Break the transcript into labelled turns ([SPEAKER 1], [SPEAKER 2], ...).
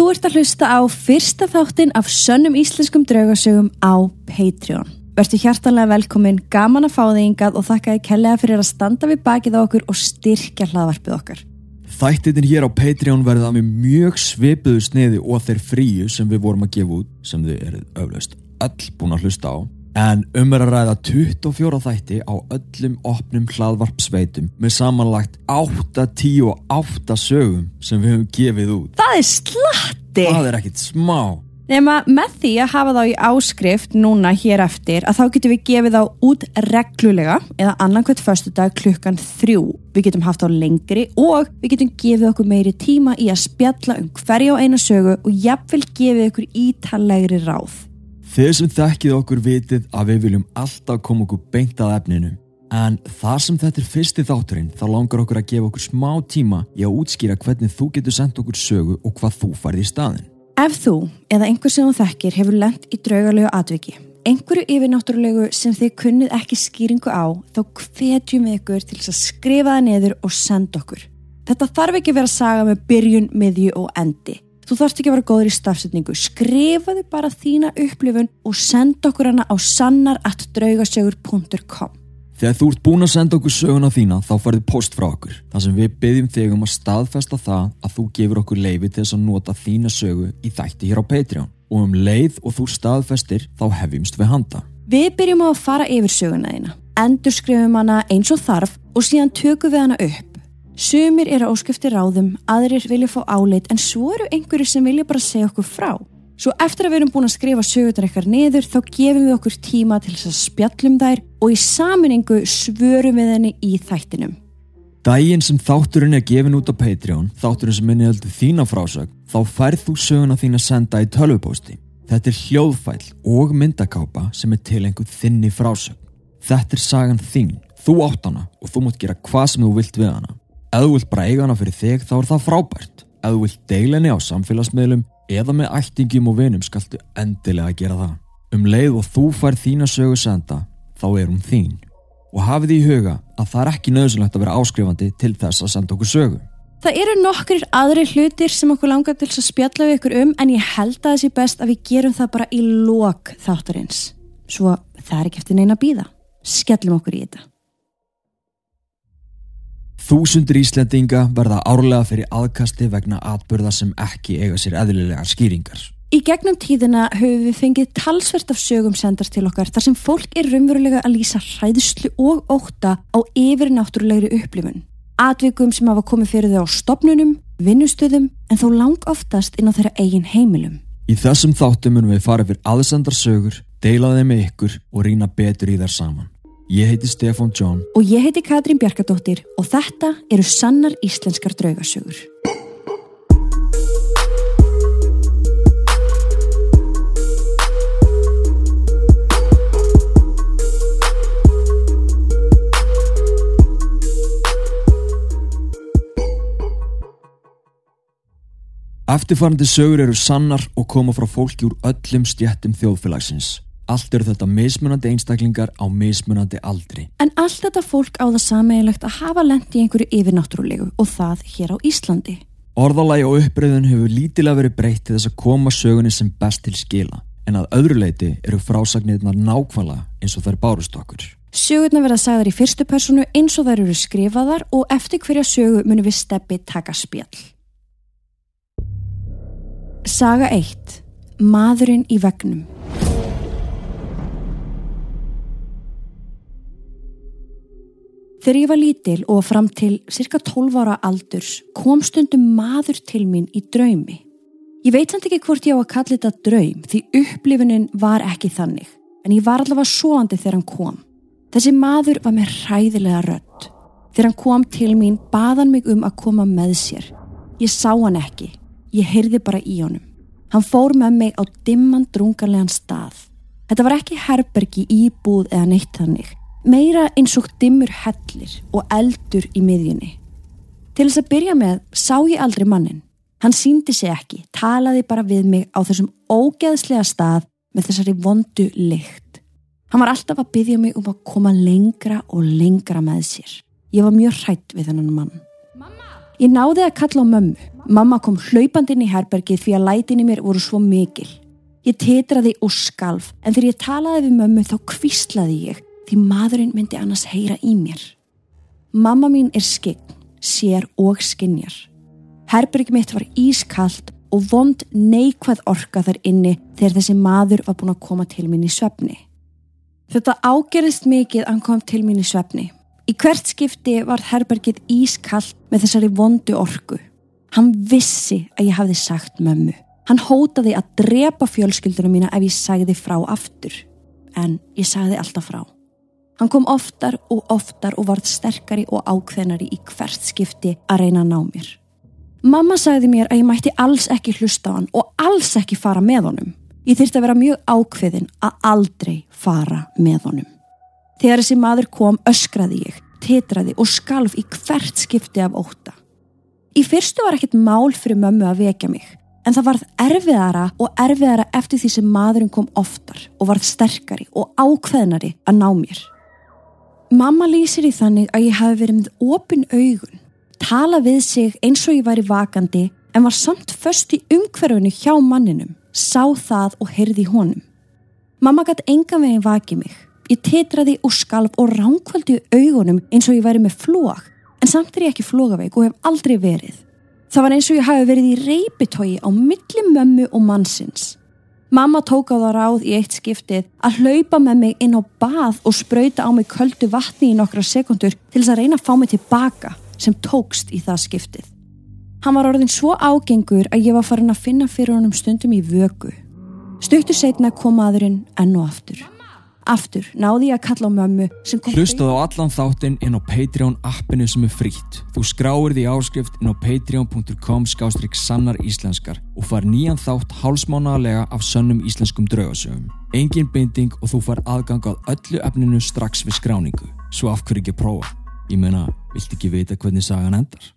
[SPEAKER 1] Þú ert að hlusta á fyrsta þáttin af sönnum íslenskum draugasögum á Patreon. Vertu hjartanlega velkomin, gaman að fá þig yngað og þakka þið kellega fyrir að standa við bakið á okkur og styrkja hlaðvarpið okkar.
[SPEAKER 2] Þættitin hér á Patreon verða með mjög svipuðu sniði og þeir fríu sem við vorum að gefa út sem þið eruð öflaust öll búin að hlusta á en um er að ræða 24 þætti á öllum opnum hlaðvarpsveitum með samanlagt 8, 10 og 8 sögum sem við höfum gefið út.
[SPEAKER 1] Það er slatti!
[SPEAKER 2] Það er ekkit smá.
[SPEAKER 1] Nefna með því að hafa þá í áskrift núna hér eftir að þá getum við gefið þá út reglulega eða annankvæmt förstu dag klukkan þrjú. Við getum haft á lengri og við getum gefið okkur meiri tíma í að spjalla um hverja og eina sögu og jafnvel gefið okkur ítalegri ráð.
[SPEAKER 2] Þeir sem þekkið okkur vitið að við viljum alltaf koma okkur beint að efninu. En þar sem þetta er fyrsti þátturinn þá langar okkur að gefa okkur smá tíma í að útskýra hvernig þú getur sendt okkur sögu og hvað þú farið í staðin.
[SPEAKER 1] Ef þú eða einhver sem þú þekkir hefur lent í draugalegu atviki, einhverju yfirnáttúrulegu sem þið kunnið ekki skýringu á, þá hvetjum við ykkur til þess að skrifa það neður og senda okkur. Þetta þarf ekki að vera saga með byrjun, miðju og endi. Þú þarfst ekki að vera góður í stafsetningu. Skrifaðu bara þína upplifun og senda okkur hana á sannar.draugasögur.com
[SPEAKER 2] Þegar þú ert búin að senda okkur söguna þína þá farið post frá okkur. Það sem við byggjum þig um að staðfesta það að þú gefur okkur leiði til þess að nota þína sögu í þætti hér á Patreon. Og um leið og þú staðfestir þá hefjumst við handa.
[SPEAKER 1] Við byrjum á að fara yfir söguna þína. Endur skrifum hana eins og þarf og síðan tökum við hana upp. Sumir eru áskipti ráðum, aðrir vilja fá áleit en svo eru einhverju sem vilja bara segja okkur frá. Svo eftir að við erum búin að skrifa sögutar eitthvað niður þá gefum við okkur tíma til þess að spjallum þær og í saminningu svörum við henni í þættinum.
[SPEAKER 2] Dægin sem þátturinn er gefin út á Patreon, þátturinn sem minni heldur þína frásög, þá færð þú söguna þín að senda í tölvupósti. Þetta er hljóðfæll og myndakápa sem er til einhver þinni frásög. Þetta er sagan þín, þú átt hana og þú mútt gera hvað sem þú vilt við hana. Ef þú vilt bara eiga hana fyrir þig þá er það frábært. Ef þú vilt deila henni á samfélagsmiðlum eða með ættingum og vinum skaltu endilega gera það. Um leið og þú fær þína sögu senda, þá er hún þín. Og hafið í huga að það er ekki nöðsynlegt að vera áskrifandi til þess að senda okkur sögu.
[SPEAKER 1] Það eru nokkur aðri hlutir sem okkur langar til að spjalla við ykkur um en ég held að sé best að við gerum það bara í lok þáttarins. Svo það er ekki eftir neina að býða. Skellum okkur í þetta.
[SPEAKER 2] Þúsundur Íslendinga verða árlega fyrir aðkasti vegna atbyrða sem ekki eiga sér eðlilegar skýringar.
[SPEAKER 1] Í gegnum tíðina höfum við fengið talsvert af sögum sendast til okkar þar sem fólk er raunverulega að lýsa hræðslu og óta á yfirnáttúrulegri upplifun. Atvikum sem hafa komið fyrir þau á stopnunum, vinnustöðum en þó lang oftast inn á þeirra eigin heimilum.
[SPEAKER 2] Í þessum þáttum munum við fara fyrir aðsendar sögur, deila þeim með ykkur og rýna betur í þær saman. Ég heiti Stefan John
[SPEAKER 1] Og ég heiti Katrín Bjarkadóttir og þetta eru sannar íslenskar draugasögur.
[SPEAKER 2] Eftirfarandi sögur eru sannar og koma frá fólki úr öllum stjættum þjóðfélagsins. Allt eru þetta mismunandi einstaklingar á mismunandi aldri.
[SPEAKER 1] En allt þetta fólk á það sameigilegt að hafa lendi í einhverju yfirnáttúrulegu og það hér á Íslandi.
[SPEAKER 2] Orðalagi og uppröðun hefur lítilega verið breytt til þess að koma sögunni sem best til skila. En að öðru leiti eru frásagnirnar nákvæmlega eins og þær bárust okkur.
[SPEAKER 1] Sögurna verða sagðar í fyrstu personu eins og þær eru skrifaðar og eftir hverja sögu munum við steppi taka spjall. Saga 1. Maðurinn í vegnum. Þegar ég var lítil og fram til cirka 12 ára aldurs kom stundum maður til mín í draumi. Ég veit samt ekki hvort ég á að kalla þetta draum því upplifunin var ekki þannig en ég var allavega svoandi þegar hann kom. Þessi maður var með hræðilega rödd. Þegar hann kom til mín baðan mig um að koma með sér. Ég sá hann ekki. Ég heyrði bara í honum. Hann fór með mig á dimman drungarlegan stað. Þetta var ekki herbergi íbúð eða neitt þannig meira eins og dimmur hellir og eldur í miðjunni. Til þess að byrja með sá ég aldrei mannin. Hann síndi sig ekki, talaði bara við mig á þessum ógeðslega stað með þessari vondu lykt. Hann var alltaf að byggja mig um að koma lengra og lengra með sér. Ég var mjög hrætt við þennan mann. Ég náði að kalla á mömmu. Mamma kom hlaupandinn í herbergið því að lætinni mér voru svo mikil. Ég tetraði og skalf en þegar ég talaði við mömmu þá kvíslaði ég því maðurinn myndi annars heyra í mér. Mamma mín er skinn, sér og skinnjar. Herbergið mitt var ískallt og vond neikvæð orka þar inni þegar þessi maður var búin að koma til mín í svefni. Þetta ágerist mikið að hann kom til mín í svefni. Í hvert skipti var herbergið ískallt með þessari vondu orku. Hann vissi að ég hafði sagt mömmu. Hann hótaði að drepa fjölskyldunum mína ef ég sagði frá aftur. En ég sagði alltaf frá. Hann kom oftar og oftar og varð sterkari og ákveðnari í hvert skipti að reyna að ná mér. Mamma sagði mér að ég mætti alls ekki hlusta á hann og alls ekki fara með honum. Ég þurfti að vera mjög ákveðin að aldrei fara með honum. Þegar þessi maður kom öskraði ég, titraði og skalf í hvert skipti af óta. Í fyrstu var ekkert mál fyrir mömmu að vekja mig, en það varð erfiðara og erfiðara eftir því sem maðurinn kom oftar og varð sterkari og ákveðnari að ná mér. Mamma lýsir í þannig að ég hafi verið með opin augun, tala við sig eins og ég væri vakandi en var samt först í umhverfunu hjá manninum, sá það og heyrði honum. Mamma gæti enga veginn vakið mig. Ég tetraði og skalf og ránkvöldi augunum eins og ég væri með flóak, en samt er ég ekki flógaveik og hef aldrei verið. Það var eins og ég hafi verið í reypitói á milli mömmu og mannsins. Mamma tók á það ráð í eitt skiptið að hlaupa með mig inn á bað og spröyta á mig köldu vatni í nokkra sekundur til þess að reyna að fá mig tilbaka sem tókst í það skiptið. Hann var orðin svo ágengur að ég var farin að finna fyrir honum stundum í vöku. Stöktu setna kom aðurinn enn og aftur. Aftur náði ég að kalla á mömmu sem kom...
[SPEAKER 2] Hlustaðu á allan þáttinn inn á Patreon appinu sem er frítt. Þú skráir því áskrift inn á patreon.com skástrygg sannar íslenskar og far nýjan þátt hálsmánaðalega af sönnum íslenskum draugasögum. Engin binding og þú far aðgang á öllu efninu strax við skráningu. Svo af hverju ekki prófa? Ég meina, vilt ekki vita hvernig sagan endar?